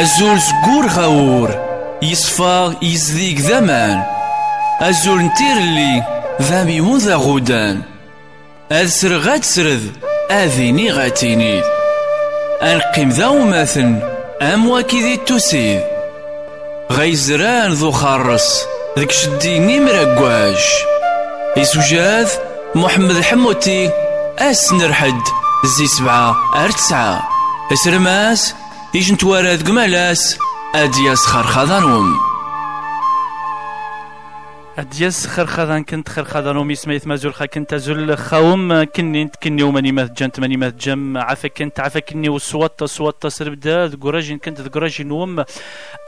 azul zgur غاور يصفى يزديق ذمان azul نتيرلي ذامي ذا غودان أذسر غاد سرد أذيني غاتيني أنقيم ذا وماثن أم واكي التوسيد غيزران ذو خارس ذك شديني مراقواش يسوجاذ محمد حموتي أسنرحد زي سبعة أر تسعة اسرماس إيش نتوارد قمالاس أدياس خرخضانوم دياس خرخذان كنت خرخذان ومي سميت مازول خا كنت زول خاوم كني كني وماني مات جنت ماني مات جم. عفا كنت عفا كني وصوات صوات سربدا ذكراجين كنت ذكراجين نوم.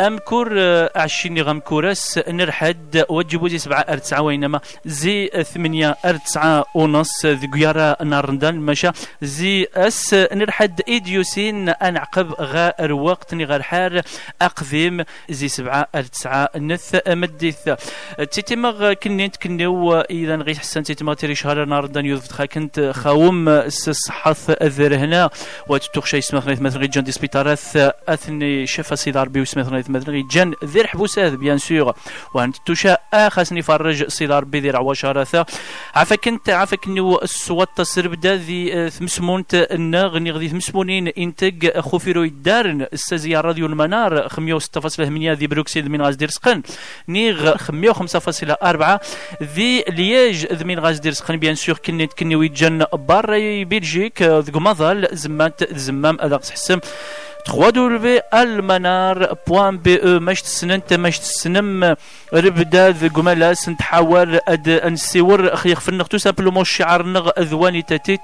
ام كور عشيني كوراس نرحد وجبو زي سبعة ارتسعة وينما. زي ثمانية ارتسعة ونص ذكيارا نارندان مشا. زي أس نرحد إيديوسين انعقب غا ني غير حار أقذيم زي سبعة ارتسعة نث مديث. تيتي تيمغ كنيت كنيو إذا غي حسن تيتما تيري شهر نار دان يوفد كنت خاوم صحث الذر هنا. وتتوخ شي اسمه غيث مثلا جان دي سبيطارات أثني شفا سيد ربي وسمه غيث مثلا جان ذير حبوسات بيان سور. وانت توشا اخسني فرج سيد ربي ذير عواشارثا عفا كنت عفا كنيو الصوت تصرب دا ذي ثمسمونت النغني غذي ثمسمونين انتج خوفيرو الدارن السازية راديو المنار 106.8 ذي بروكسيد من غاز ديرسقن نيغ 105 إلى أربعة. ذي لياج ذمين غاز دير سخن بيان سور كني كني ويجن بار بلجيك ذك مظل زمات زمام أداق حسم www.almanar.be ماش تسننت ماش تسنم ربدا ذ قمالاس نتحاول اد نسيور أخي خفنا تو سامبلومون الشعار نغ اذواني تاتيت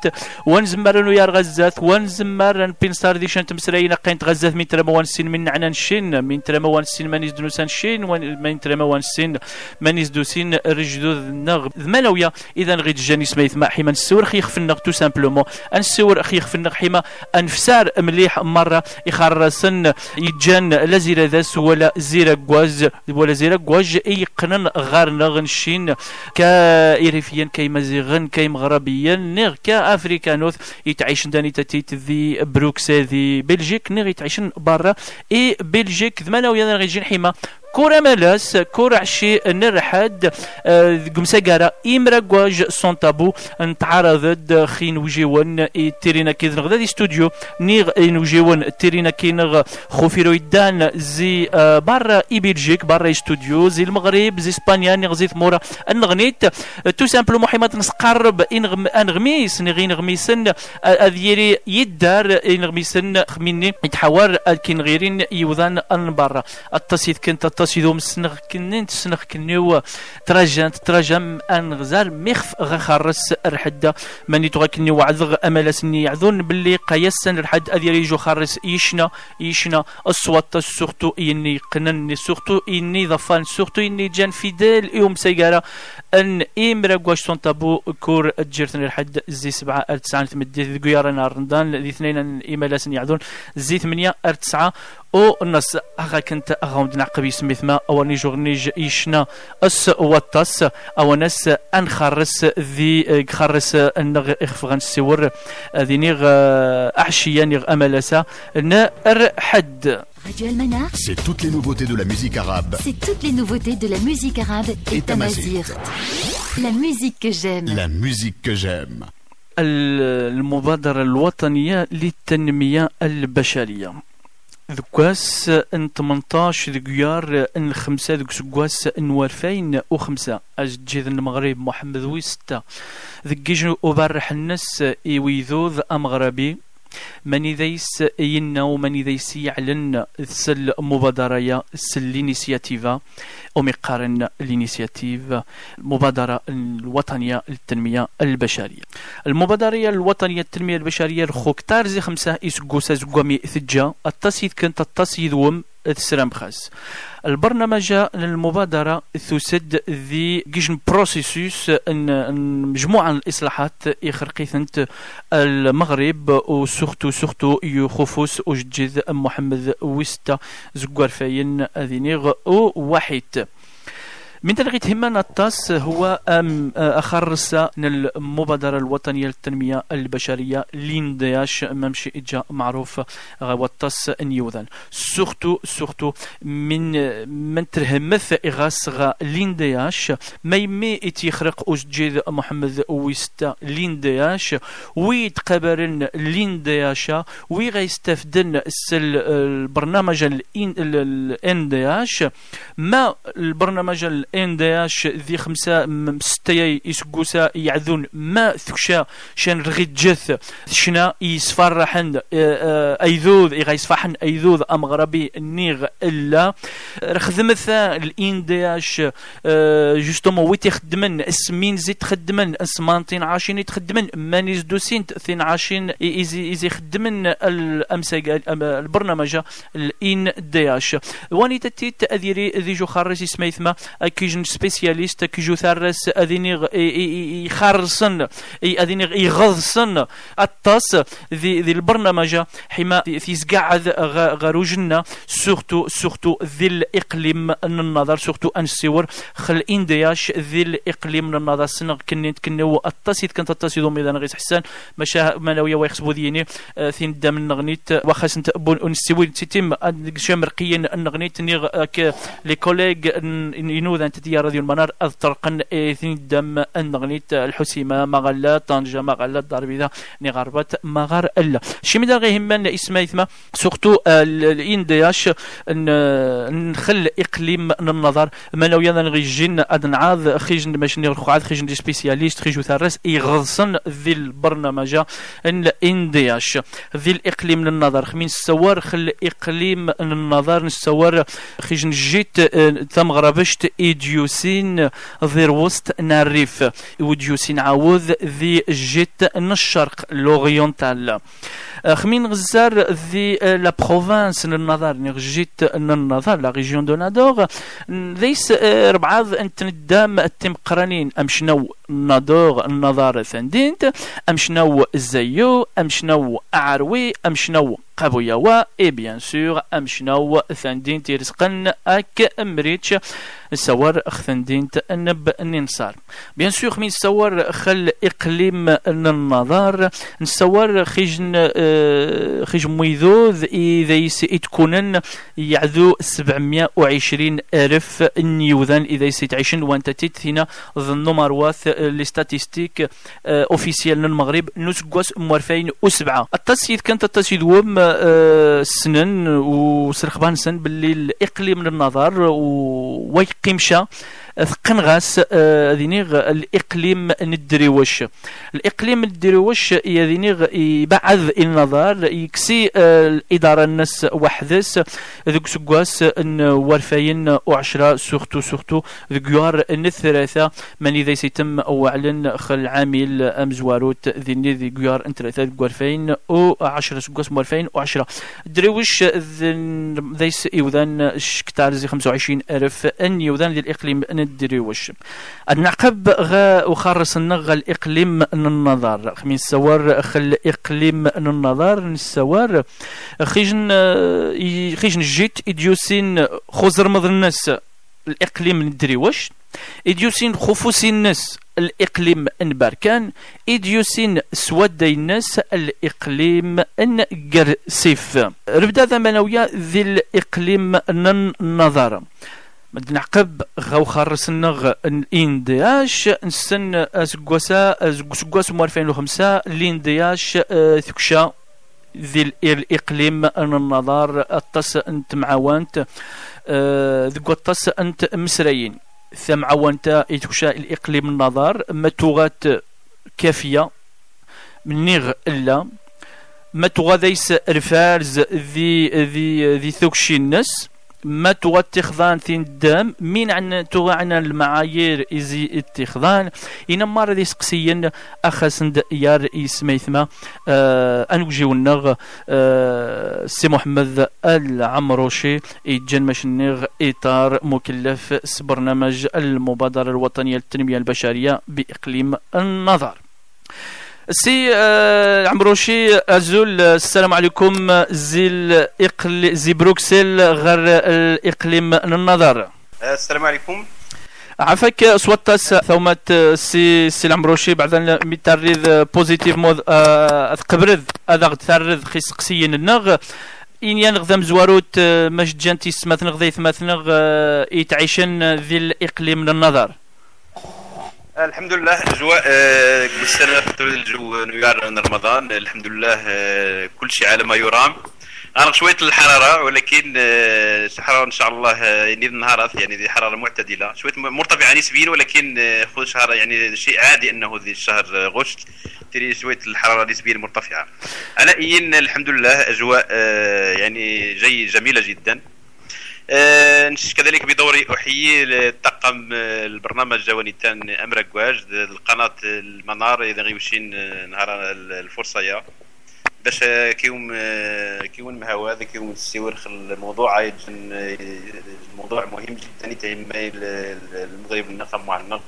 ونزمر يا غزات ونزمر بين صار دي شنت مسراينا قينت غزات من ترى موان سين من عنا نشين من ترى موان سين مانيز دنوسان شين من ترى موان سين مانيز دوسين رجدو نغ ذمانويا اذا غيد جاني سميث ما حيما نسور خي خفنا تو سامبلومون نسور أخي خفنا حيما انفسار مليح مره يخرسن يجان لا زيرا ذاس ولا زيرا كواز ولا زيرا كواج يقنن غار نغنشين كايريفيا كاي مزيغن كاي مغربيا نيغ كافريكانوث يتعيشن داني تاتيت ذي بروكس ذي بلجيك نيغ يتعيشن برا إي بلجيك ثمانية ويانا غيجين حيما كورا مالاس كورا عشي نرحد قمساقارا إمرا قواج سون تابو نتعرض خين وجيون تيرينا كيذ نغدا دي استوديو نيغ وجيون تيرينا كينغ خوفيرو يدان زي برا اي بلجيك برا استوديو زي المغرب زي اسبانيا نيغ زي ثمورا نغنيت تو سامبلو محيمات نسقرب انغميس نغي نغميسن اذيري يدار نغميسن خميني يتحور كين غيرين يوذان برا التصيد كنت تاسيدو مسنغ كنين تسنغ كنيو تراجانت تراجم ان غزال ميخف غخرس الرحدة ماني توغا كني وعذغ امل سني يعذون باللي قيسن الحد اذي يجو خرس يشنا يشنا الصوت سورتو اني قنن سورتو اني ضفان سورتو اني جان فيدال يوم سيجارة ان امرا سون تابو كور جيرتن الحد زي سبعة ارتسعان ثمدي ذي قيارة نارندان ذي اثنين ايميلا سن يعذون زي ثمانية ارتسعة أو الناس اغا كنت اغا قبي سميث ما أو نيجور نيج يشنا. أس واتاس أو ناس انخرس ذي خرس النغ إخفغان السور ذي نيغ احشيا نيغ املسا نر حد. C'est toutes les nouveautés de la musique arabe. C'est toutes les nouveautés de la musique arabe et Tamazigh. La musique que j'aime. La musique que j'aime. المبادرة الوطنية للتنمية البشرية. ذكواس ان 18 ذكيار ان خمسة ذك سكواس ان ورفين وخمسة اجد المغرب محمد ويستا ذكيج وبرح الناس يويذوذ امغربي ماني ذيس ينا وماني ذيس يعلن سل مبادرة سل الانيسياتيفا ومقارن الإنيسياتيف المبادرة الوطنية للتنمية البشرية. المبادرة الوطنية للتنمية البشرية الخوكتار زي خمسة إسقوسا زقومي ثجا التصيد كنت التصيد وم تسرام خاص. البرنامج المبادرة تسد ذي جيشن بروسيسوس ان مجموعة من الإصلاحات يخرقيثنت المغرب وسورتو سورتو يخفوس وجد محمد ويستا زقار فاين أذينيغ وواحد. من تلقيت همنا الطاس هو أم أخرس المبادرة الوطنية للتنمية البشرية لين دياش ممشي إجا معروف والطاس نيوذن. سورتو سورتو من من ترهمث إغاس غا لين دياش ما يمي يتيخرق أجديد محمد ويستا لين دياش ويتقبرن لين دياشا وي غيستفدن البرنامج الان دي اش ما البرنامج الان دي اش ذي خمسة ستة يسقوسا يعذون ما ثكشا شان رغيت جث شنا يسفرحن أيذوذ يغيسفحن أيذوذ امغربي النيغ إلا. رخدمث الان دي اش جوستومون ويت يخدمن أسمين زيت خدمن اسمانتين عاشين يتخدمن مانيز دوسين ثين عاشين ايزي خدمن الامسا البرنامج الان دي اش واني تتيت أذيري ذي جو خرج سميثما كيجن سبيسياليست كيجو ثارس اذيني يخرصن اذيني يغضصن الطاس ذي ذي البرنامج حما في زقعد غروجنا سورتو سورتو ذي الإقليم النظر سورتو ان السور خل إندياش ذي الإقليم النظر سنغ كني كنو الطاسيت كانت الطاسي دومي اذا غيس حسان. مشا مناوية ويخسبو ذيني ثين دام النغنيت واخا سنت بون نسوي تيتم شمرقيا النغنيت نيغ لي كوليغ ينوذ ديال راديو المنار اذترقن ثين دام النغنيت الحسيمة مغلا طنجة مغلا الدار نغربت مغار إلا. شي مدار غيهمنا اسمها يثما سورتو الاندياش نخل إقليم النظر مناويا غيجين اد نعاض خيجن باش نيرخو خيجن دي سبيسياليست خيجو ثرس يغصن ذي البرنامج الاندياش ذي الاقليم للنظر خمين السوار خل إقليم النظر نسوار خيجن جيت ثم غربشت ايديوسين ذي وسط ناريف وديوسين عاوذ ذي جيت الشرق لوريونتال خمين غزار ذي لا بروفانس النظر نغجيت النظر لا ريجيون دو نادور ذيس ربعاض انت ندام التمقرانين امشنو نادور النظر ثندينت امشنو الزيو امشنو اعروي امشنو قبويا اي بيان سور امشنو ثندين تيرسقن اك امريتش سوار خثندين تأنب ننصار بيان سور خمين سوار خل اقليم النظار نسوار خيجن خيج ميذوذ اذا يتكونن يعذو 720 الف نيوذن اذا يتعيشن وانت تيتثينا ظنو مرواث لي ستاتيستيك اوفيسيال المغرب نسقوس مورفين وسبعة التسيد كانت التسيد وم سنن وسرخبان سن باللي الاقليم النظر ويقيمشا ثقنغاس آه، ذينيغ الإقليم ندريوش الإقليم ندريوش يذينيغ يبعث النظر يكسي آه، الإدارة الناس وحدس ذوك سكواس ورفاين وعشرة سورتو سورتو ذوك يوار الثلاثة من إذا سيتم وعلن خل عامل أمزواروت ذيني ذي يوار انثلاثة ورفاين وعشرة سكواس مورفاين وعشرة. درويش ذيس يوذان شكتار زي خمسة وعشرين ألف أن يوذان ذي الإقليم ندري وش النعقب غا وخرس النغ الإقليم النظر. خمين سوار خل إقليم النظر. نسوار خيجن خيجن جيت إديوسين خوزر مضر الناس. الإقليم ندري وش إديوسين خفوسين الناس. الإقليم نباركان إديوسين سواد الناس. الإقليم نقرسيف ربدا ذا منويا ذي الإقليم ننظر نعقب غاو خرس النغ الين دي اش نسن اسكواسا اسكواس 2005 لين دي اش ثكشا ذي الإقليم النظار الطس أنت معاونت ذكو الطس أنت مسريين ثم عوانتا يتكشا الإقليم النظار متوغات كافية من نيغ إلا. ما تغاديس رفارز ذي ذي ذي ثوكشي الناس. ما تغى اتخذان ثين الدم مين عن عن المعايير إزي اتخذان؟ إنما راه سقسيا أخسند يار يسميثما آه أنوجيو النغ آه سي محمد العمروشي إجن مشنغ إطار مكلف برنامج المبادرة الوطنية للتنمية البشرية بإقليم النظر. سي آه عمروشي أزول السلام عليكم زي الإقل زي بروكسل غير الإقليم النظر. السلام عليكم. عفاك سواتاس ثومات سي سي العمروشي بعد ميتاريد بوزيتيف مود قبرد هذا غد تارد خيس قسيين النغ. إن ينغذم زواروت مش جانتي سمثنغ ذي ثمثنغ يتعيشن ذي الإقليم من النظر. الحمد لله اجواء بالسنه الجو نيار رمضان. الحمد لله كل شيء على ما يرام. أنا شوية الحرارة ولكن الحرارة إن شاء الله يعني النهارات يعني دي حرارة معتدلة. شوية مرتفعه نسبيا ولكن خذ شهر يعني شيء عادي إنه ذي الشهر غشت. تري شوية الحرارة نسبيا مرتفعه اين الحمد لله أجواء يعني جي جميلة جدا. كذلك بدوري أحيي الطاقم البرنامج جواني تان امرك واج القناة المنار إذا غيوشين نهار الفرصة يا. باش كيوم كيون مهوا كيوم السيورخ الموضوع الموضوع مهم جدا يتهم المغرب النقم مع النقم.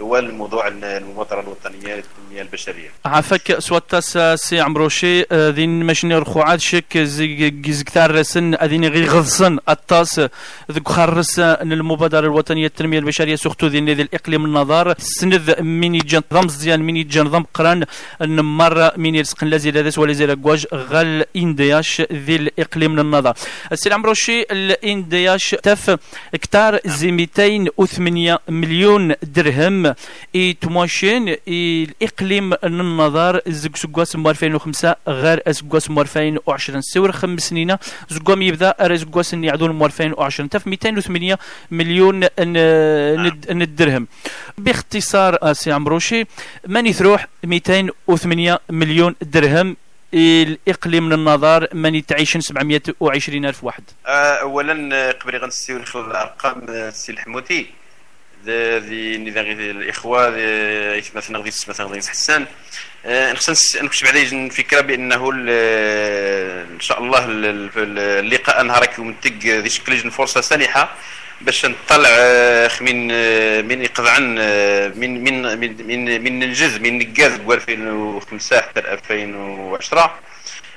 هو الموضوع المبادره الوطنية للتنمية البشرية. عفاك سواتاس سي عمروشي ذين ماشني رخوعات شك زيك تارسن اذين غي غضسن الطاس ذك خرس المبادرة الوطنية للتنمية البشرية سورتو ذين ذي الإقليم النظار سند ميني جان ضم زيان ميني جان ضم قران نمر ميني رزق لازي لازس ولا زي لكواج غال إندياش ذي الإقليم النظار. السي عمروشي الإندياش تف كتار زي 208 مليون درهم إي تمواشين الاقليم النظار زق سكواس مو 2005 غير سكواس مو 2020 سور خمس سنين. زقوم يبدا راه سكواس يعدون مو 2020 تف 208 مليون الدرهم باختصار سي عمروشي ماني تروح 208 مليون درهم؟ الاقليم من النظار ماني تعيشن 720 ألف واحد. اولا قبل غنسيو الأرقام السي الحموتي ذي نذا الإخوة مثلا غادي مثلا غادي حسان. نخص نكتب عليه الفكرة بأنه إن شاء الله اللقاء نهار يمتق ذي شكل فرصة سانحه باش نطلع من من يقض عن من من من من, من الجزء من نقاز 2005 حتى 2010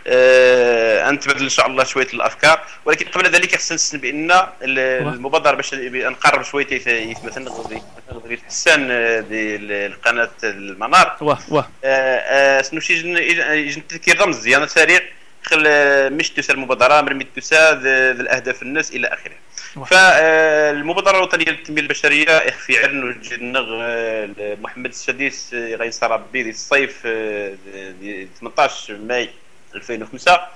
أه نتبادل إن شاء الله شوية الأفكار. ولكن قبل ذلك خصنا بأن المبادرة باش نقرب شوية مثلا غادي حسان القناة المنار. واه واه شنو شي يجي تذكير رمز ديالنا سريع خل مش تسال المبادره مرمي تسال الأهداف الناس إلى آخره. فالمبادره الوطنية للتنميه البشرية إخفي عرن النغ محمد السادس غيصرى ربي الصيف 18 ماي. 2005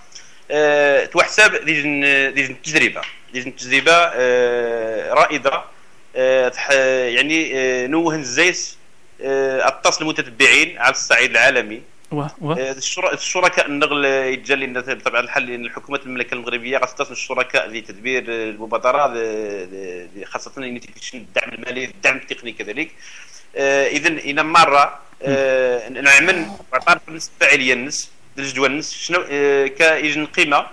أه توحسب ديجن ديجن تجربة ديجن تجربة أه رائدة أه يعني أه نوه الزيس أه اتصل المتتبعين على الصعيد العالمي. الشركاء النغل يتجلي بطبيعه الحال لأن الحكومة المملكة المغربية غتستثمر الشركاء لتدبير المبادرة خاصة الدعم المالي الدعم التقني كذلك. اذا إلى مرة نعمل باعتبار بالنسبة فاعليه الجدول الناس شنو كايجن قيمة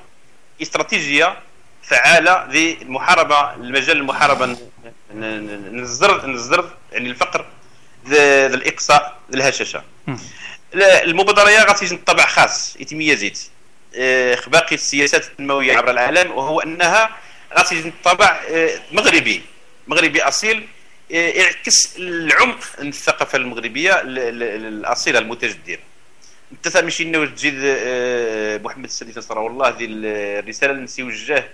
استراتيجية فعالة للمحاربة المجال المحاربة نزر نزر يعني الفقر الإقصاء الهشاشة. المبادرة غادي طبع خاص يتميزت باقي السياسات التنمويه عبر العالم وهو أنها غادي طبع مغربي. مغربي أصيل يعكس العمق الثقافة المغربية الاصيله المتجدده انت ماشي نوجد محمد السادس نصر الله هذه الرسالة اللي نسيوجه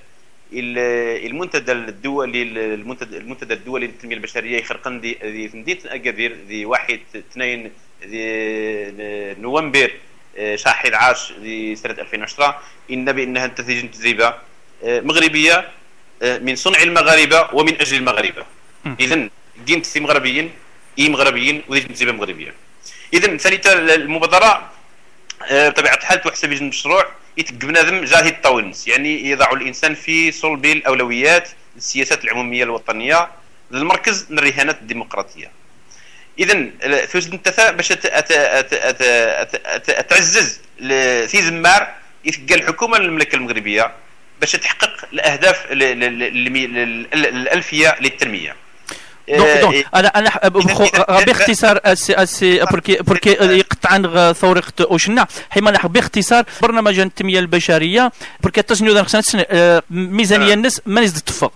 المنتدى الدولي المنتدى المنتدى الدولي للتنمية البشرية يخرقن دي في مدينة اكادير دي واحد اثنين دي نوفمبر شهر 11 دي سنة 2010 إن بإنها تنتج تجربه مغربية من صنع المغاربة ومن أجل المغاربة. اذا جنت مغربيين إي مغربيين ودي تجربه مغربية. اذا ثالثا المبادرة بطبيعة الحال تحسب المشروع يتق بنادم جاهي الطاونس يعني يضع الإنسان في صلب الأولويات السياسات العمومية الوطنية للمركز من الرهانات الديمقراطية. اذا توجد انت باش تعزز في زمار الحكومة المملكه المغربية باش تحقق الأهداف الألفية للتنمية. دونك دونك أنا أنا باختصار السي بوركي بوركي يقطع عن ثورة اوشنا حيما باختصار برنامج التنميه البشريه بوركي تسنيو خصنا ميزانيه الناس ما نزيد تفق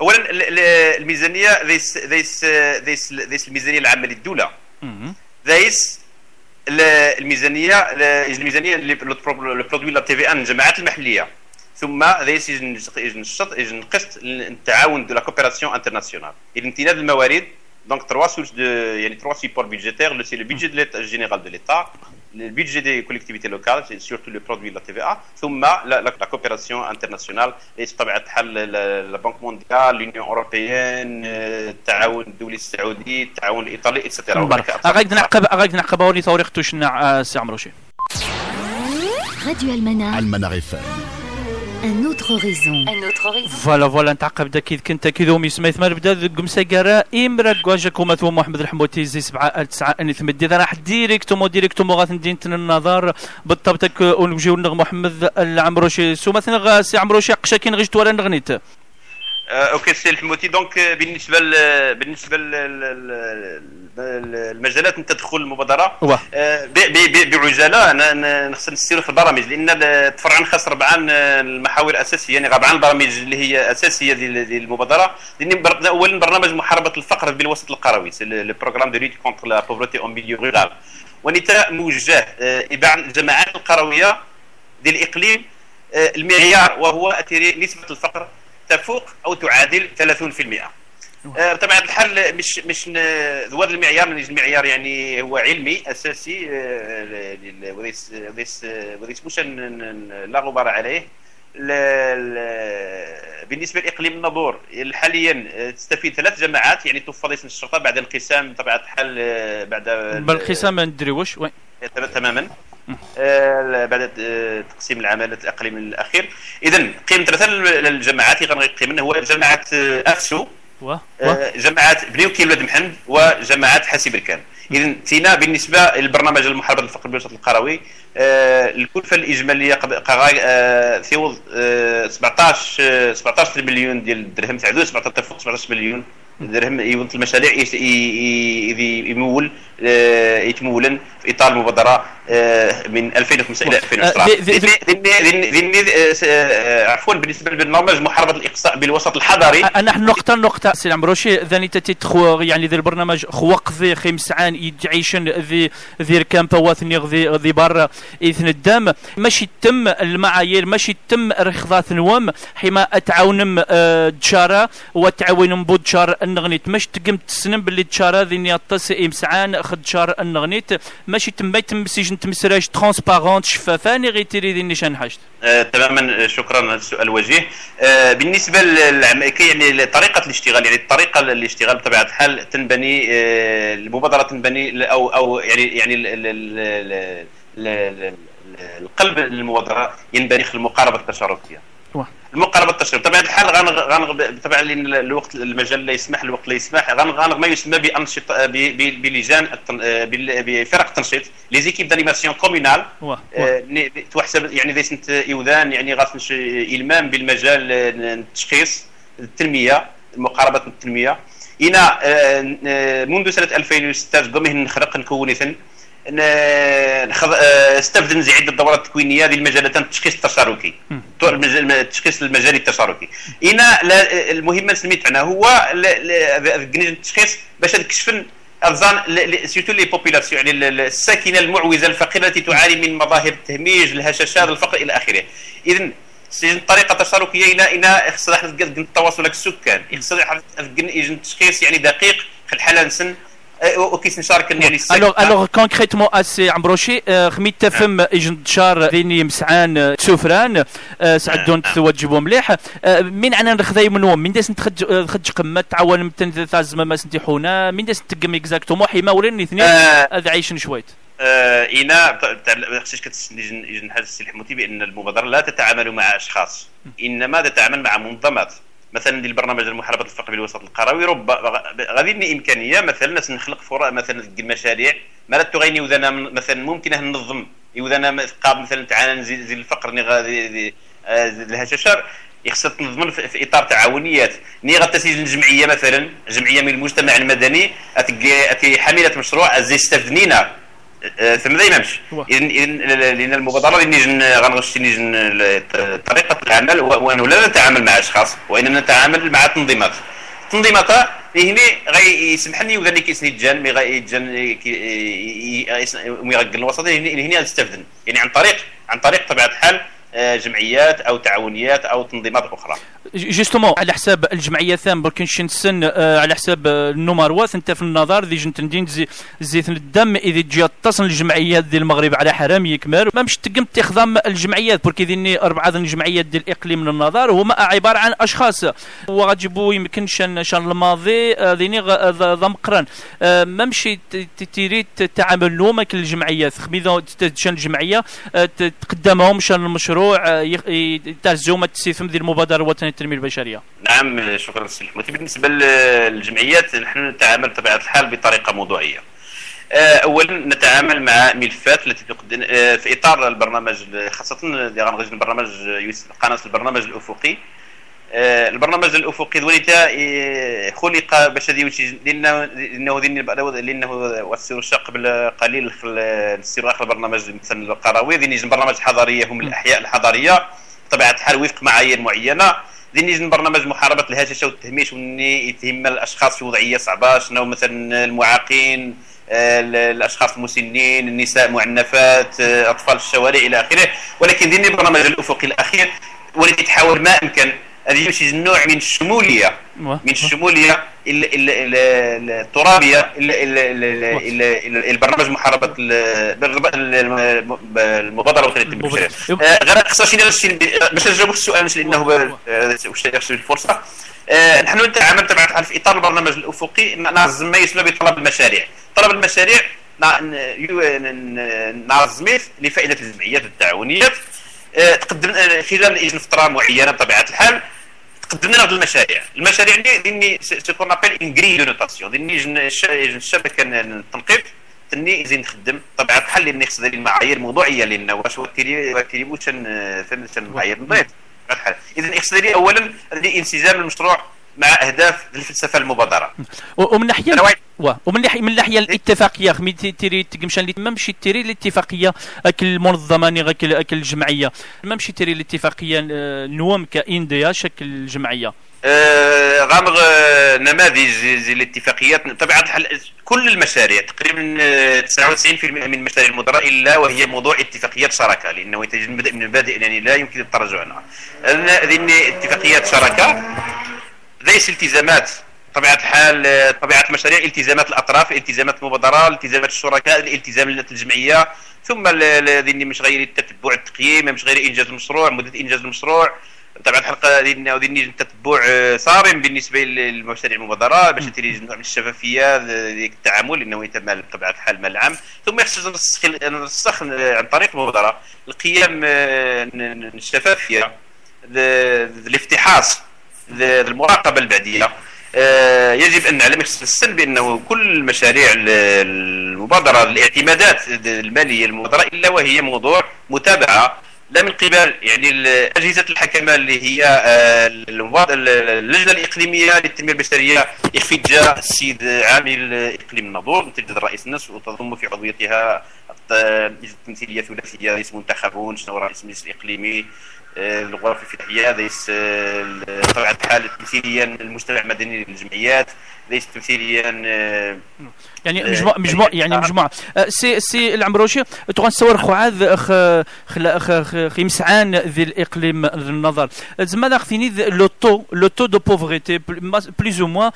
اولا ال- ال- الميزانية ليس ليس ليس ليس الميزانية العامة للدولة. ال- الميزانية ال- الميزانية le produit la TVA ن الجماعات المحلية. ثم ليس ينشط ينقص التعاون de la coopération internationale اذا امتداد الموارد donc trois sources de يعني trois supports budgétaires c'est le budget de l'État général de l'État le budget des collectivités locales, c'est surtout le produit de la TVA, ثم la, la, la coopération internationale, et الحال la Banque mondiale, l'Union européenne, التعاون الدولي السعودي، التعاون الإيطالي, etc. غادي نعقب غادي نعقب وري توريق توشنا سي عمروشي Radio Almanar, Almanar FM. Un autre horizon. Un autre horizon. فوالا فوالا نتعقب دا كيد كنت كيد ومي سميت ما نبدا قمسا كارا امرا كواجا كوما ثم محمد الحموتي زي سبعة تسعة اني ثم دي راح ديريكتومو ديريكتومو غاث ندين النظر بالضبط ونجيو نغ محمد العمروشي سو مثلا سي عمروشي قشاكين غيجت ولا نغنيت أوكي سي الحموتي. دونك بالنسبة ل بالنسبة للمجالات من تدخل المبادرة. بعجالة. أنا نخص نسير في البرامج لأن تفرعا خاص ربعا المحاور الأساسية يعني ربعا البرامج اللي هي أساسية المبادرة. لأن اولا برنامج محاربة الفقر بالوسط القروي le programme de lutte contre la pauvreté en milieu rural ونتا موجه آه، اباع الجماعات القروية ديال الاقليم آه، المعيار وهو نسبة الفقر تفوق أو تعادل 30% آه، بطبيعه الحال مش مش ذوات المعيار المعيار يعني هو علمي أساسي آه، وليس وليس وليس مش لا غبار عليه. بالنسبة لإقليم النابور حاليا آه، تستفيد ثلاث جماعات يعني توفر اسم الشرطة بعد انقسام بطبيعه الحال آه، بعد بالقسام ندري واش وي. تماما. بعد آه، تقسيم العمالات الأقليم الاخير اذا قيمة مثلا الجماعات اللي غنقيم هو جماعة أفسو. آه، جماعات بنيوكي ولاد محمد وجماعات حاسي بركان. اذا تينا بالنسبة للبرنامج المحاربه للفقر بالوسط القروي الكلفة الإجمالية آه، ثيوض آه، 17 آه، 17 مليون ديال الدرهم تعدو 17 تفوق 17 مليون درهم يوض المشاريع يمول آه، يتمولا في إطار المبادرة آه، من 2005 إلى 2010 آه، ذي- ذي- ذي- ذي- ذي- ذي- آه، س- آه، عفوا بالنسبة للبرنامج محاربة الإقصاء بالوسط الحضري. أنا نقطة نقطة سي العمروشي ذاني تتي تخو يعني ذي البرنامج خوق ذي خمسعان يدعيشن ذي ذي ركام فواثني ذي ذي برا. إثن الدم ماشي تم المعايير ماشي تم رخضات نوم حما أتعاونم آه، تشارا وتعاونم بود تشار النغنيت. ماش تقم تسنم باللي تشارا ذي نيطس امسعان خد تشار النغنيت. ماشي تم يتم سيجن تمسراج ترونسبارونت شفافاني غي تيري نيشان حاجت آه، تماما آه، شكرا هذا السؤال وجيه. آه، بالنسبة للعم... كي يعني طريقه الاشتغال يعني الطريقة الاشتغال بطبيعة الحال تنبني المبادرة تنبني أو أو يعني يعني ال- ال- ال- ال- ال- القلب المبادره ينبني في المقاربة التشاركية. المقاربة التشريع بطبيعة الحال غنغ بطبيعة الوقت المجال لا يسمح الوقت لا يسمح غنغ ما يسمى بأنشطة بلجان آه، بفرق التنشيط لي زيكيب دانيماسيون كومونال واه آه، تحسب يعني ذي سنت إيوذان يعني غاس إلمام بالمجال آه، التشخيص التنمية مقاربه التنمية. هنا منذ سنة 2006 قمه نخرق نكون آه، عده دورات تكوينيه ديال المجالات التشخيص التشاركي التشخيص المجالي التشاركي هنا لا- المهمه سميتنا هو التشخيص باش نكشفن الظن surtout les populations يعني ال- ال- الساكنة المعوزة الفقيرة التي تعاني من مظاهر التهميش الهشاشات الفقر إلى آخره. اذا سيجن طريقة تشاركيه هنا هنا خصنا التواصل لك السكان خصنا التشخيص يعني دقيق في الحالة نسن وكيس نشارك السكن. الوغ الوغ كونكريتمون اسي عمبروشي آه، خميت تفهم اجن تشار ذيني مسعان تسوفران سعدون تواجبوا مليح من عنا نخذي منهم من داس نتخج خج قمة تعاون متن تازم ما سنتيحونا من داس تقم اكزاكتومون حيما ولين اثنين. هذا عايشن شويت إنا خصك كتسني نحس السي الحموتي بأن المبادرة لا تتعامل مع أشخاص إنما تتعامل مع منظمات مثلا ديال برنامج المحاربة الفقر بالوسط القروي رب غادي لنا إمكانية مثلا نخلق فرص مثلا المشاريع. ما لا تغيني وذانا مثلا ممكن ننظم. وذانا مثلا نزيد زي الفقر ني غادي آه، الهشاشر يخصها تنظم في إطار تعاونيات. ني غتسجل الجمعيه مثلا جمعية من المجتمع المدني. أتي حامله مشروع زي استفدنينا هو. اذا إذن لأن المبادره اللي نيجي غنغش نيجي طريقه نتعامل ونحن لا نتعامل مع اشخاص واننا نتعامل مع تنظيمات التنظيمات هنا غيسمح لي وذا كيسني جان مي غيجان مي غيقل الوسط هنا يستفدن يعني عن طريق عن طريق طبيعه الحال آه، جمعيات أو تعاونيات أو تنظيمات أخرى. جوستومون على حساب الجمعيه ثام بركنش نسن آه، على حساب النمروات انت في النظر ذي جنت ندين زي زيت الدم إذا تجي تصل الجمعيات ديال المغرب على حرام يكمل. ما مش تقم تخضم الجمعيات بركي ذيني أربعة الجمعيات ديال الاقليم من النظر هما عبارة عن أشخاص. وغتجيبوا يمكن شان شان الماضي آه، مقرن. آه، ما مشي تريد تعامل نوما الجمعيات خميذا شان الجمعية تقدمهم شان المشروع. تهزهم التسيثم ديال المبادرة الوطنية التنميه البشرية. نعم شكرا سي الحموتي بالنسبة للجمعيات نحن نتعامل بطبيعة الحال بطريقة موضوعية. آه، اولا نتعامل مع ملفات التي تقدم آه، في إطار البرنامج خاصة البرنامج قناة البرنامج الأفقي. آه، البرنامج الأفقي ذوليتا خلق باش لأنه لأنه لأنه والسير الشاق قبل قليل نسير اخر برنامج مثلا القروي. ذي البرنامج الحضاريه هم الأحياء الحضارية بطبيعة الحال وفق معايير معينة. دين يجن برنامج محاربة الهشاشة والتهميش واللي يتهم الأشخاص في وضعية صعبة. شنو مثلا المعاقين الأشخاص المسنين النساء معنفات أطفال الشوارع إلى آخره. ولكن دين البرنامج الأفقي الأخير والذي تحاول ما إمكن هذه شي نوع من الشمولية. من الشمولية الترابية البرنامج محاربة المبادرة الوطنية البشريه غير خصنا باش نجاوب السؤال لأنه واش الفرصه آه، نحن نتعامل طبعا في إطار البرنامج الأفقي نعزم ما يسمى بطلب المشاريع. طلب المشاريع نعزم لفائدة الجمعيات التعاونيات آه، تقدم خلال فترة معينة بطبيعة الحال. قدمنا هذه المشاريع. المشاريع اللي ديني سكون ابيل ان غري دو نوتاسيون ديني الشبكة التنقيط تني زين نخدم. طبعا بحال اللي خص المعايير الموضوعيه لأن واش وكيلي واش فهمت المعايير؟ نضيف اذا خص اولا انسجام المشروع مع أهداف الفلسفة المبادرة. ومن ناحية ومن ناحيه من الناحيه الاتفاقية خمي تيري تمشان اللي ممشي تيري الاتفاقية أكل المنظمه اكل أكل الجمعية. ممشي تيري الاتفاقية آه، نوم كإنديا شكل الجمعية؟ آه غامغ آه، نماذج الاتفاقيات. بطبيعه الحال كل المشاريع تقريبا 99% آه، من مشاريع المدراء إلا وهي موضوع اتفاقيات شراكة لأنه يتجد من المبادئ يعني لا يمكن التراجع عنها. هذه اتفاقيات شراكة. ليس التزامات طبيعة الحال طبيعة المشاريع التزامات الأطراف التزامات المبادرة التزامات الشركاء الالتزامات الجمعية ثم اللي مش غير التتبع التقييم مش غير إنجاز المشروع مدة إنجاز المشروع. طبعا الحلقة ديالنا وديني تتبع صارم بالنسبة للمشاريع المبادرة باش تري نوع من الشفافية ديك التعامل لأنه يتم بطبيعة الحال مال العام. ثم يخص نسخ عن طريق المبادرة القيام الشفافية الافتحاص. المراقبه البعدية. آه، يجب أن نعلم السن بأنه كل المشاريع المبادرة الاعتمادات المالية المبادرة إلا وهي موضوع متابعة لا من قبل. يعني أجهزة الحكمة اللي هي آه، اللجنة الإقليمية للتنمية البشرية يخفي جاء السيد عامل إقليم النظور متجدد رئيس النصف وتضم في عضويتها التمثيلية ثلاثيه رئيس منتخبون شنو رئيس المجلس الإقليمي. الغرف الفتحيه ليس بطبيعه الحال تمثيليا المجتمع المدني للجمعيات ليس تمثيليا آه، يعني مجموع مجموع يعني مجموعة. سي سي العمروشي خوعاذ خ خ خ مسعان ذي الإقليم النظر. زعما داخليني لو تو لو تو دو بوفريتي بليز أو موان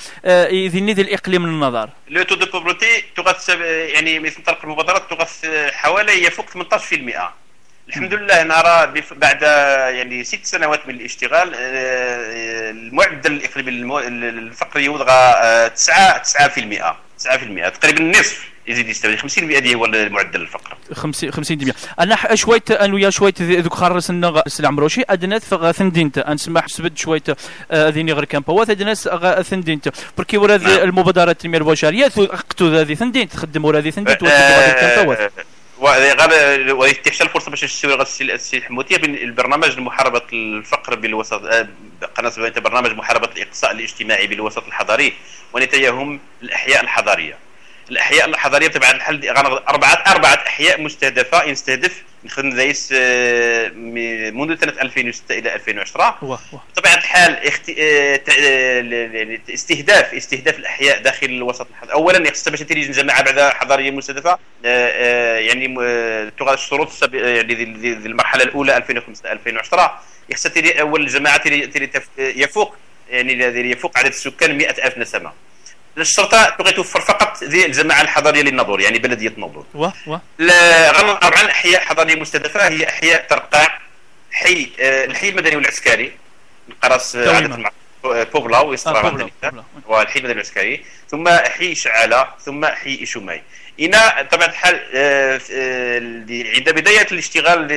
ذي ذي الإقليم النظر. لو تو دو بوفريتي تغث يعني مثل طرق المبادرات تغث حوالي يفوق 18% الحمد لله نرى بعد يعني ست سنوات من الاشتغال آه، المعدل الإقليمي الفقري يوضغى 9 9% 9% تقريبا النصف يزيد يستوي 50% هذه هو المعدل الفقر 50 50% أنا شويت أنا ويا شويت ذوك خرس سلام روشي ادنات ثندينت. نسمح سبد شويت آه، ذيني غير كامبوات ادنات ثندينت. بركي ورا نعم. المبادره التنميه البشريه أقتو ذي ثندينت تخدم ورا ذي ثندينت ويتيحش الفرصة باش نشتري السي حموتيه البرنامج لمحاربه الفقر بالوسط آه، قناة برنامج محاربة الإقصاء الاجتماعي بالوسط الحضري ونتاياهم الأحياء الحضارية. الأحياء الحضريه بطبيعة الحال اربعه أربعة أحياء مستهدفة يستهدف نخدم دايس آه، منذ سنة 2006 إلى 2010 واه واه بطبيعة الحال اخت... آه، استهداف استهداف الأحياء داخل الوسط الحضري اولا خصها باش تريد جماعة بعد حضارية مستهدفة آه، يعني تغادر الشروط يعني المرحلة الأولى 2005 2010 خصها تري أول تف- يفوق يعني يفوق عدد السكان 100000 نسمة. الشرطه تبغي توفر فقط ذي الجماعة الحضارية للناظور يعني بلديه الناظور. لا غنى طبعا أحياء حضارية مستهدفة هي أحياء ترقع حي آه، الحي المدني والعسكري مع آه، بوبلا آه،. بوبلا. والحي المدني والعسكري. ثم حي شعاله ثم حي شماي هنا طبعا الحال آه، آه، عند بداية الاشتغال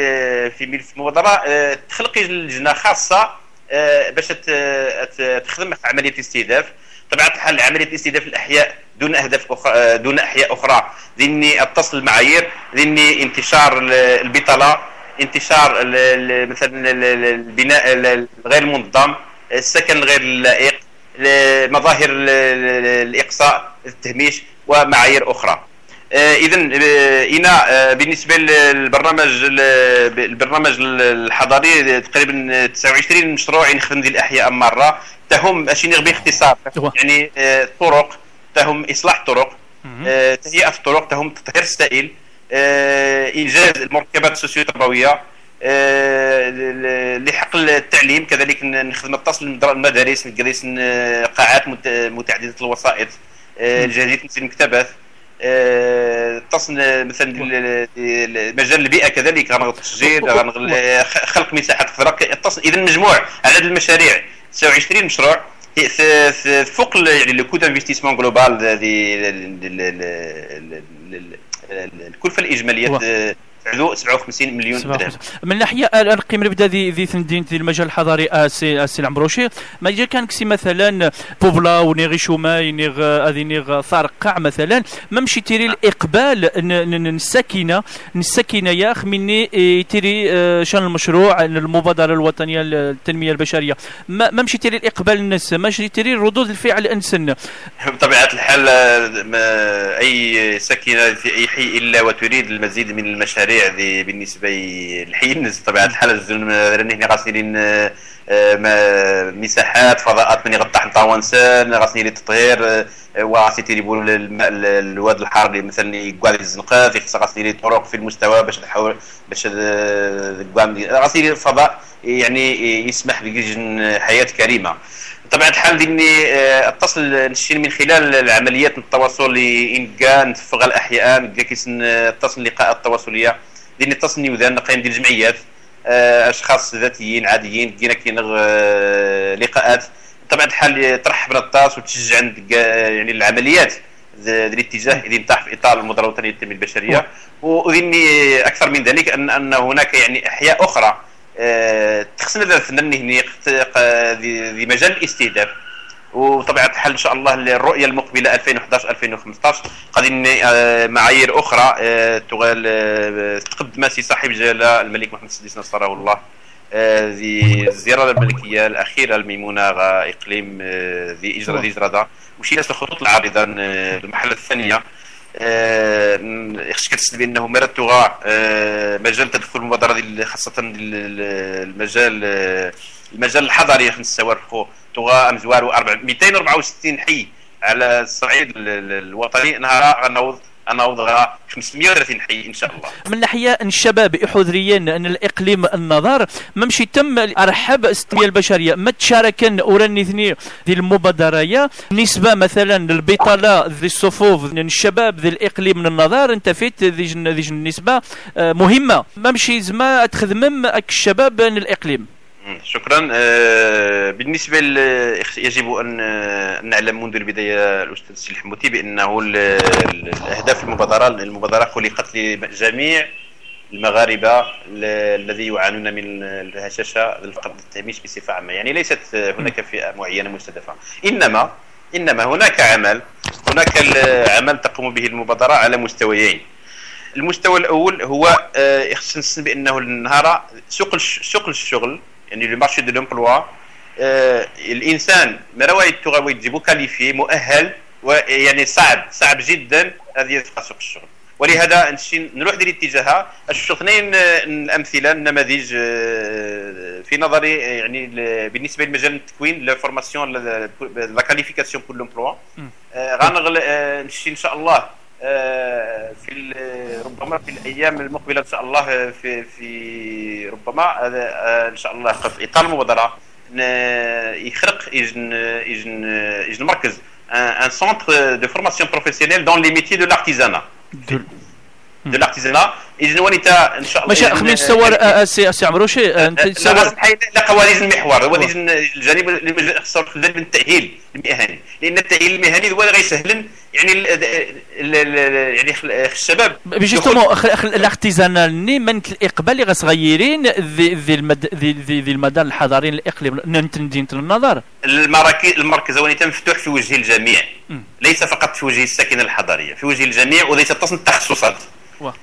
في ملف المبادرة آه، تخلق لجنة خاصة باش تخدم في عملية الاستهداف. طبعا الحال عملية الاستهداف الأحياء دون أهداف أخرى آه، دون أحياء أخرى. ذني أتصل المعايير ذني انتشار ال- البطالة انتشار مثلا ال- ال- البناء ال- الغير منظم السكن الغير اللائق مظاهر ال- ال- الإقصاء التهميش ومعايير أخرى. اذا هنا آه، بالنسبة للبرنامج ال- البرنامج الحضاري تقريبا 29 مشروع يخدم ديال الأحياء مرة. تهم أشي نغ باختصار. يعني آه، طرق تهم إصلاح طرق آه، تهيئة الطرق تهم تطهير السائل آه، إنجاز المركبات السوسيو تربويه آه، لحقل التعليم كذلك نخدم المدر- المدارس نجلس قاعات مت- متعددة الوسائط آه، الجاهزيه تنزيل المكتبات. آه، اتصل مثلا ال- ال- مجال البيئة كذلك غنغ التشجير غنغ خ- خلق مساحات خضراء اتصل اذا مجموع عدد المشاريع 29 مشروع فوق يعني لو كو دانفستيسمون جلوبال الكلفة الإجمالية آه، تعدو 57 مليون درهم. من ناحية القيم اللي بدأ ذي ذي تندين ذي المجال الحضاري اسي اسي العمروشي. ما جا كان كسي مثلا بوبلا ونيغي شوماي نيغ هذه نيغ ثارقع مثلا ما مشي تيري الإقبال السكينه السكينه يا اخ مني إيه، تيري آه، شان المشروع المبادرة الوطنية للتنميه البشرية. ما مشي تيري الإقبال الناس ما مشي تيري ردود الفعل انسن بطبيعة الحال آه، أي ساكنة في أي حي إلا وتريد المزيد من المشاريع ذي بالنسبة للحي الناس بطبيعه الحال راني هنا غاسلين آه، مساحات فضاءات من يغطى حتى وانسان غاسلين للتطهير آه، وغاسي ال- الواد الحار اللي مثلا يقعد الزنقات يخص غاسلين طرق في المستوى باش نحاول باش غاسلين الفضاء يعني يسمح بجن حياة كريمة. بطبيعه الحال ديني آه، أتصل نشين من خلال العمليات التواصل إنكا نتفق الأحياء نلقى كيسن اتصل اللقاءات التواصلية. ديني اتصل نيوذان قيم ديال الجمعيات آه، أشخاص ذاتيين عاديين لقينا كاين آه، لقاءات. بطبيعه الحال ترحب بالطاس وتشجع يعني العمليات ذا الاتجاه اللي نتاح في إطار المبادره الوطنية للتنمية البشرية. وذني أكثر من ذلك أن أن هناك يعني أحياء أخرى تخصنا ذا الفنان هني ذي مجال الاستهداف. وطبيعه الحال إن شاء الله الرؤية المقبلة 2011 2015 قادين آه، معايير أخرى آه، تغال آه، تقدم سي صاحب جلالة الملك محمد السادس نصره الله ذي الأخيرة الميمونه غا اقليم آه، ذي اجرا ذي اجرادا وشي الخطوط العارضة المرحلة الثانية. آه، خصك كتسد بأنه مرات تغا آه، مجال تدخل المبادرة ديال خاصة ديال المجال آه، المجال الحضري خصنا نستوافقوا تغا امزوار 264 حي على الصعيد ال- ال- الوطني نهار غنوض غنوض غا 530 حي إن شاء الله. من ناحية الشباب يحذريا أن الإقليم النظر ما مشي تم ارحب التنميه البشرية. ما تشاركن أوراني ثني ذي المبادرة؟ نسبه مثلا البطاله ذي الصفوف الشباب ذي الإقليم النظر أنت فيت ذي النسبة آه، مهمة. ما مشي زعما تخدمم الشباب الإقليم. شكرا. آه، بالنسبة. يجب أن آه، نعلم منذ البداية الأستاذ سي الحموتي بأنه ال- ال- الأهداف المبادرة المبادرة خلقت لجميع المغاربة ال- الذي يعانون من الهشاشة الفقر التهميش بصفة عامة. يعني ليست هناك فئة معينة مستهدفة. إنما إنما هناك عمل هناك العمل تقوم به المبادرة على مستويين. المستوى الأول هو آه، خصنا بأنه النهار سوق سوق الشغل يعني le marché de l'emploi الإنسان مروى يتغوي يجيبو qualifié مؤهل ويعني صعب صعب جدا هذه يدخل سوق الشغل. ولهذا نروح ديال الاتجاه أشوف اثنين الامثله النماذج في نظري يعني بالنسبة لمجال التكوين la formation la qualification pour l'emploi غنغل نشي إن شاء الله. في ربما في الأيام المقبلة إن شاء الله في في ربما إن شاء الله في إطار المبادرة يخرق يجن يجن يجن مركز un centre de formation professionnelle dans les métiers de l'artisanat de l'artisanat اذا ونيت إن شاء الله ماشي خمين تصور سي سي عمروشي انت تصور لا قواليز المحور هو الجانب الجانب التاهيل المهني. لأن التأهيل المهني هو اللي غيسهل يعني يعني الشباب جوستومون الارتيزانال ني من الاقبال اللي غصغيرين ذي ذي المدار الحضاري الاقليم ننتندين النظر. المراكز المركز هو مفتوح في وجه الجميع. ليس فقط في وجه الساكنة الحضارية في وجه الجميع وليس تصل التخصصات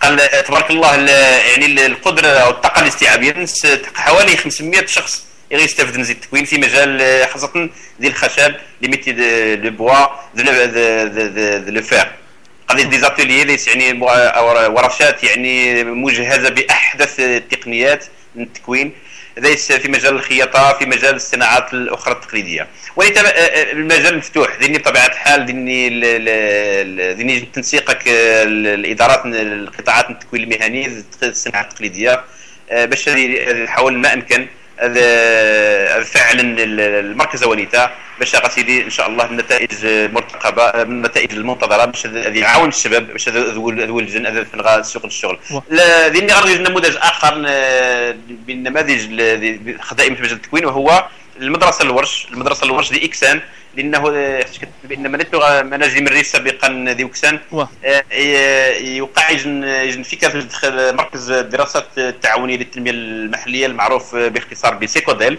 قال تبارك الله يعني القدرة أو الطاقه الاستيعابيه حوالي 500 شخص يستافد من زيت. التكوين في مجال خاصة ديال الخشب les métiers de bois de le fer. قضية des ateliers يعني ورشات يعني مجهزة بأحدث التقنيات من التكوين. ليس في مجال الخياطة في مجال الصناعات الأخرى التقليدية. وليت المجال مفتوح ذني بطبيعة الحال ذني ذني تنسيقك الإدارات القطاعات التكوين المهني الصناعه التقليدية. باش نحاول ما أمكن. فعلا المركز ونيتا باش غاسيدي إن شاء الله النتائج المرتقبه النتائج المنتظرة باش يعاون الشباب باش ذو الجن هذا في سوق الشغل ذي غادي نموذج آخر بالنماذج دائما في مجال التكوين وهو المدرسة الورش المدرسة الورش دي إكسان. لأنه بأن منت مناجم الريس سابقا ذي وكسان يوقع يجن يجن فكره مركز الدراسات التعاونيه للتنمية المحلية المعروف باختصار بسيكوديل.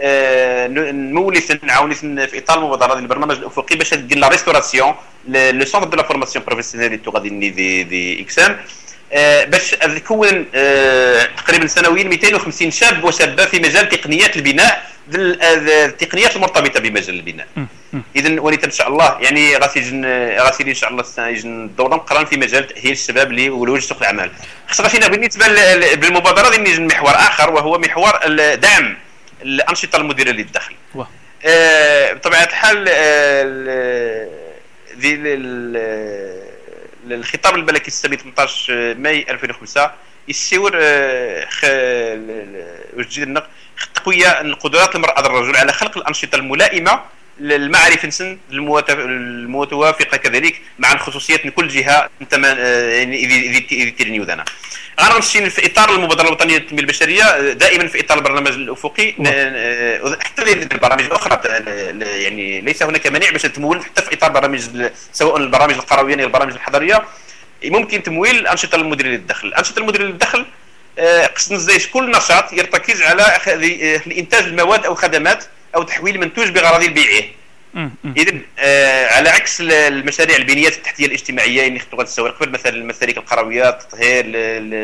نولي نعاوني في إطار المبادرة ديال البرنامج الأفقي باش دير لا ريستوراسيون لو سونتر دو لا فورماسيون بروفيسيونيل اللي غادي دي دي إكسان. باش تكون تقريبا سنويا 250 شاب وشابة في مجال تقنيات البناء التقنيات المرتبطة بمجال البناء. اذا وليت إن شاء الله يعني غاسي غاسي إن شاء الله يجن الدورة مقرن في مجال تأهيل الشباب لولوج سوق العمل خص غاشينا بالنسبة بالمبادرة ديال نجم محور آخر وهو محور دعم الأنشطة المديرة للدخل. آه بطبيعة الحال ذي الخطاب الملكي السامي 18 ماي 2005 يسيور وجد النقد تقويه قدرات المرأة الرجل على خلق الأنشطة الملائمة للمعرفة نسن المتوافقة كذلك مع الخصوصيات من كل جهة أنت يعني إذا تيرني وذانا غنمشي في إطار المبادرة الوطنية للتنمية البشرية دائما في إطار البرنامج الأفقي. حتى البرامج الأخرى يعني ليس هناك مانع باش تمول حتى في إطار برامج سواء البرامج القروية أو البرامج الحضرية. ممكن تمويل الأنشطة المديرة للدخل. الأنشطة المديرة للدخل قصد زي كل نشاط يرتكز على إنتاج المواد أو خدمات أو تحويل منتوج بغرض بيعه اذا آه على عكس المشاريع البنيات التحتيه الاجتماعيه اللي خطوات السوق قبل مثلا المسالك القرويات التطهير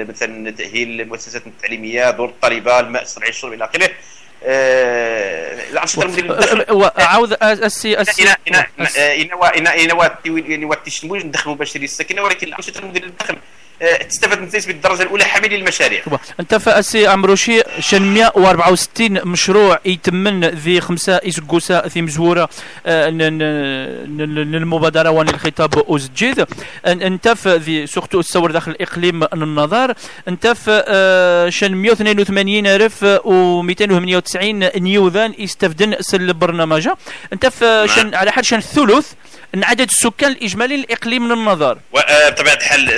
مثلا تاهيل المؤسسات التعليميه دور الطلبه الماء الصناعي الشرب إلى اخره عاود السي السي إنا إنا التشموج ندخل مباشر السكنه ولكن الانشطه المديريه للدخل تستفاد من بالدرجه الأولى حاملي المشاريع. أنت فأسي عمروشي شن 164 مشروع يتمن ذي خمسة اسكوسا في مزورة للمبادرة وان الخطاب اوزجيد أنت في ذي سورتو الصور داخل الإقليم النظر. أنت في شن 182 الف و298 نيوذان يستفدن سل البرنامج أنت في شن على حد شن الثلث عدد السكان الإجمالي الاقليم من النظر. بطبيعة الحال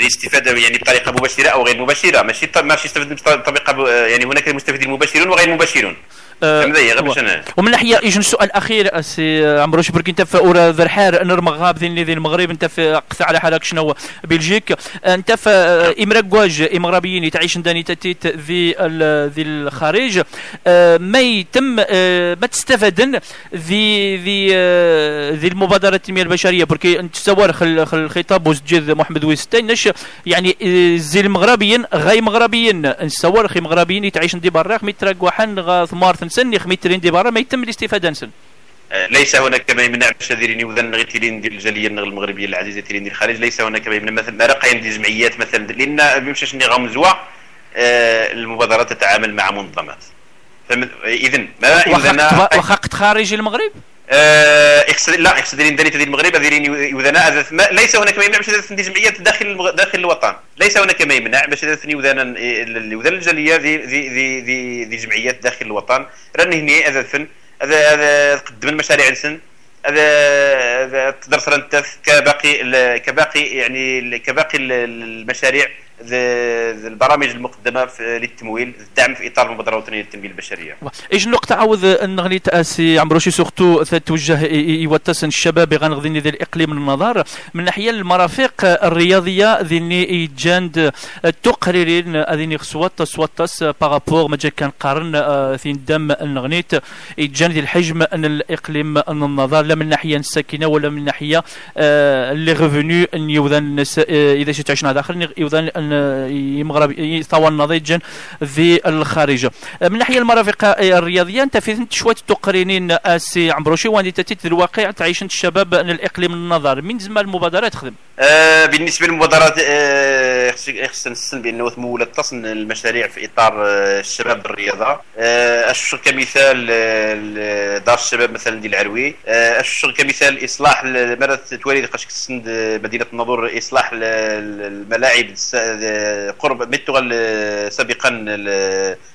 الاستفادة يعني بطريقة مباشرة أو غير مباشرة. ماشي ماشي يستفد بطريقه يعني هناك مستفيدين مباشرون وغير مباشرون. أه ومن ناحية يجن السؤال الأخير سي عمرو شبرك أنت في أورا ذرحار نرمغاب ذي ذي المغرب أنت في قصة على حالك شنو بلجيك. أنت في امراكواج إمغربيين تعيش داني تتيت ذي ذي الخارج. ما يتم ما تستفادن ذي ذي ذي المبادره التنمية البشرية؟ بركي أنت تصور الخطاب وسجد محمد ويستين نش يعني زي المغربيين غي مغربيين؟ نتصور خي مغربيين يتعيش دي براك متراك وحن ثمار نسن يخمي ترين دي برا ما يتم الاستفاده نسن ليس هناك ما يمنع باش ديرين وذن غير تيرين ديال الجاليه المغربيه العزيزه تيرين ديال الخارج ليس هناك ما يمنع مثلا مرقين ديال الجمعيات مثلا لأن ني غمزوا المبادره تتعامل مع منظمات اذا ما واخا خارج المغرب آه لا اكسترين داري تدير المغرب دايرين يوذنا ليس هناك ما يمنع باش تدير جمعيات داخل المغ... داخل الوطن. ليس هناك ما يمنع باش تدير وذنا الوذن الجالية ذي ذي ذي, ذي جمعيات داخل الوطن. راني هني هذا الفن هذا هذا قدم المشاريع نسن هذا ترى كباقي كباقي يعني كباقي المشاريع البرامج المقدمة للتمويل الدعم في إطار المبادرة الوطنية للتنمية البشرية. إيش النقطه عاوز نغني تاسي عمروشي سورتو توجه يوتسن الشباب غنغذيني ذي الاقليم النظار من ناحية المرافق الرياضية ذيني يجاند تقريرين اذيني خصوات سواتس بارابور ما كان قارن ثين دم نغنيت يجاند الحجم أن الإقليم النظار لا من ناحية الساكنة ولا من ناحية لي ريفوني إذا شفت عشنا داخل يوذن يمغرب يطول نضيجا في الخارج. من ناحية المرافق الرياضية أنت في شوية تقرينين اسي عمروشي وأنت تتيت الواقع تعيش الشباب الاقليم النظر. من زمان المبادرات تخدم؟ آه بالنسبة للمبادرات آه خصنا نسن بانه تمولت تصن المشاريع في إطار آه الشباب بالرياضة. آه اشهر كمثال آه دار الشباب مثلا ديال العروي. آه اشهر كمثال إصلاح مرات توالي قاش تسند مدينة النظور إصلاح الملاعب قرب ميتوغل سابقا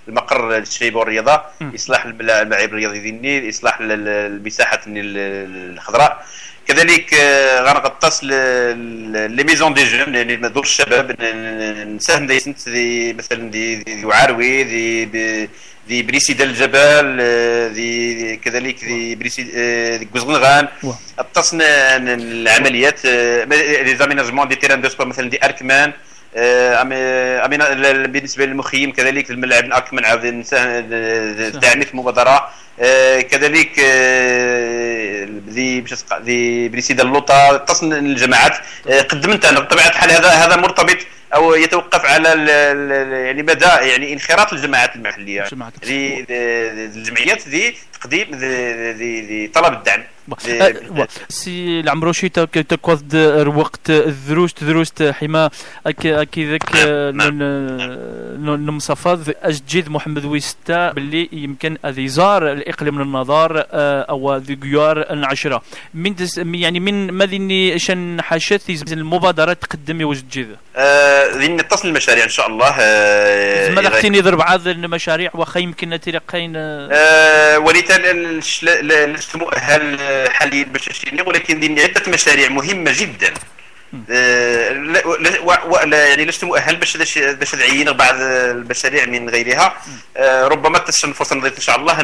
المقر الشيبه والرياضة إصلاح الملاعب الرياضيه النيل إصلاح المساحة الخضراء. كذلك آه، غنغطس لي ميزون دي جون يعني دور الشباب نساهم دي سنت دي مثلا دي دي عروي دي دي بريسيدا الجبل آه، دي كذلك دي بريسي آه، دي كوزغنغان. العمليات لي زاميناجمون دي تيران دو سبور مثلا دي أركمان. بالنسبة للمخيم كذلك الملعب الاركمان عاود دعمي في المبادره كذلك ذي ذي بريسيدا اللوطة اتصل الجماعات. قدمت أنا بطبيعة الحال هذا هذا مرتبط أو يتوقف على يعني مدى يعني انخراط الجماعات المحلية. يعني الجمعيات ذي تقديم ذي طلب الدعم. أه، سي العمروشي تكوض وقت الدروس دروس حما أكي ذاك نمصفض اجديد محمد ويستا باللي يمكن زار الإقليم من النظار أه، أو ذي جيار العشرة. من يعني من ماذا شن حاشت المبادرة تقدم وجد جيد ذي نتصل المشاريع إن شاء الله ما لختيني ضرب عاد المشاريع واخا يمكن تلقين وليتا لست مؤهل حاليا باش ولكن ديني عده مشاريع مهمة جدا. لا, يعني لست مؤهل باش باش نعين بعض المشاريع من غيرها. آه، ربما تسن فرصة نضيف إن شاء الله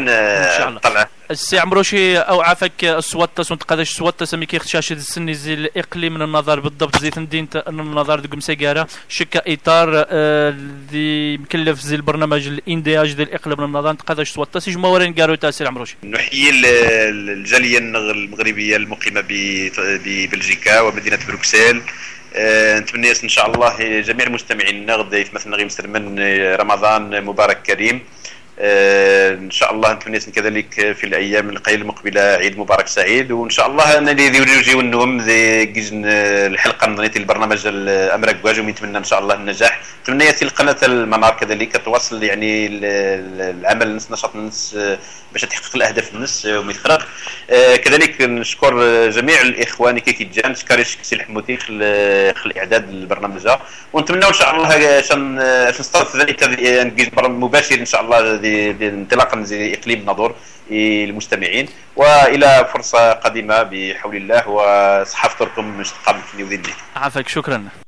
نطلع السي عمروشي أو عافاك السواتس ونتقادش السواتس مي كيخشاش السن زي الإقليم من النظر بالضبط. زي تندين من النظر ديك مساكارا شكا إطار آه، دي مكلف زي البرنامج الإندياج ديال الإقليم من النظر. نتقادش سواتس جمع ورين قالوا تاع السي عمروشي نحيي الجالية المغربية المقيمة ببلجيكا ومدينة بروكسل آه، نتمنى إن شاء الله جميع المستمعين غدا يتمثلنا غير من رمضان مبارك كريم. آه، ان شاء الله نتمنى كذلك في الأيام القليله المقبله عيد مبارك سعيد وان شاء الله أنا اللي يجيو النوم الحلقة نظنيتي البرنامج الامرك كواج ونتمنى ان شاء الله النجاح تمنياتي القناه المنار كذلك تواصل يعني العمل الناس نشاط الناس باش تحقق الاهداف الناس وميتخرج آه، كذلك نشكر جميع الاخوان كي كيتجان شكري سي الحموتي في الاعداد البرنامج ونتمنى ان شاء الله شن نستضيف ذلك مباشر ان شاء الله انطلاقا من إقليم الناظور للمستمعين وإلى فرصة قادمة بحول الله وصحافتكم مشتقه من عافاك شكرا.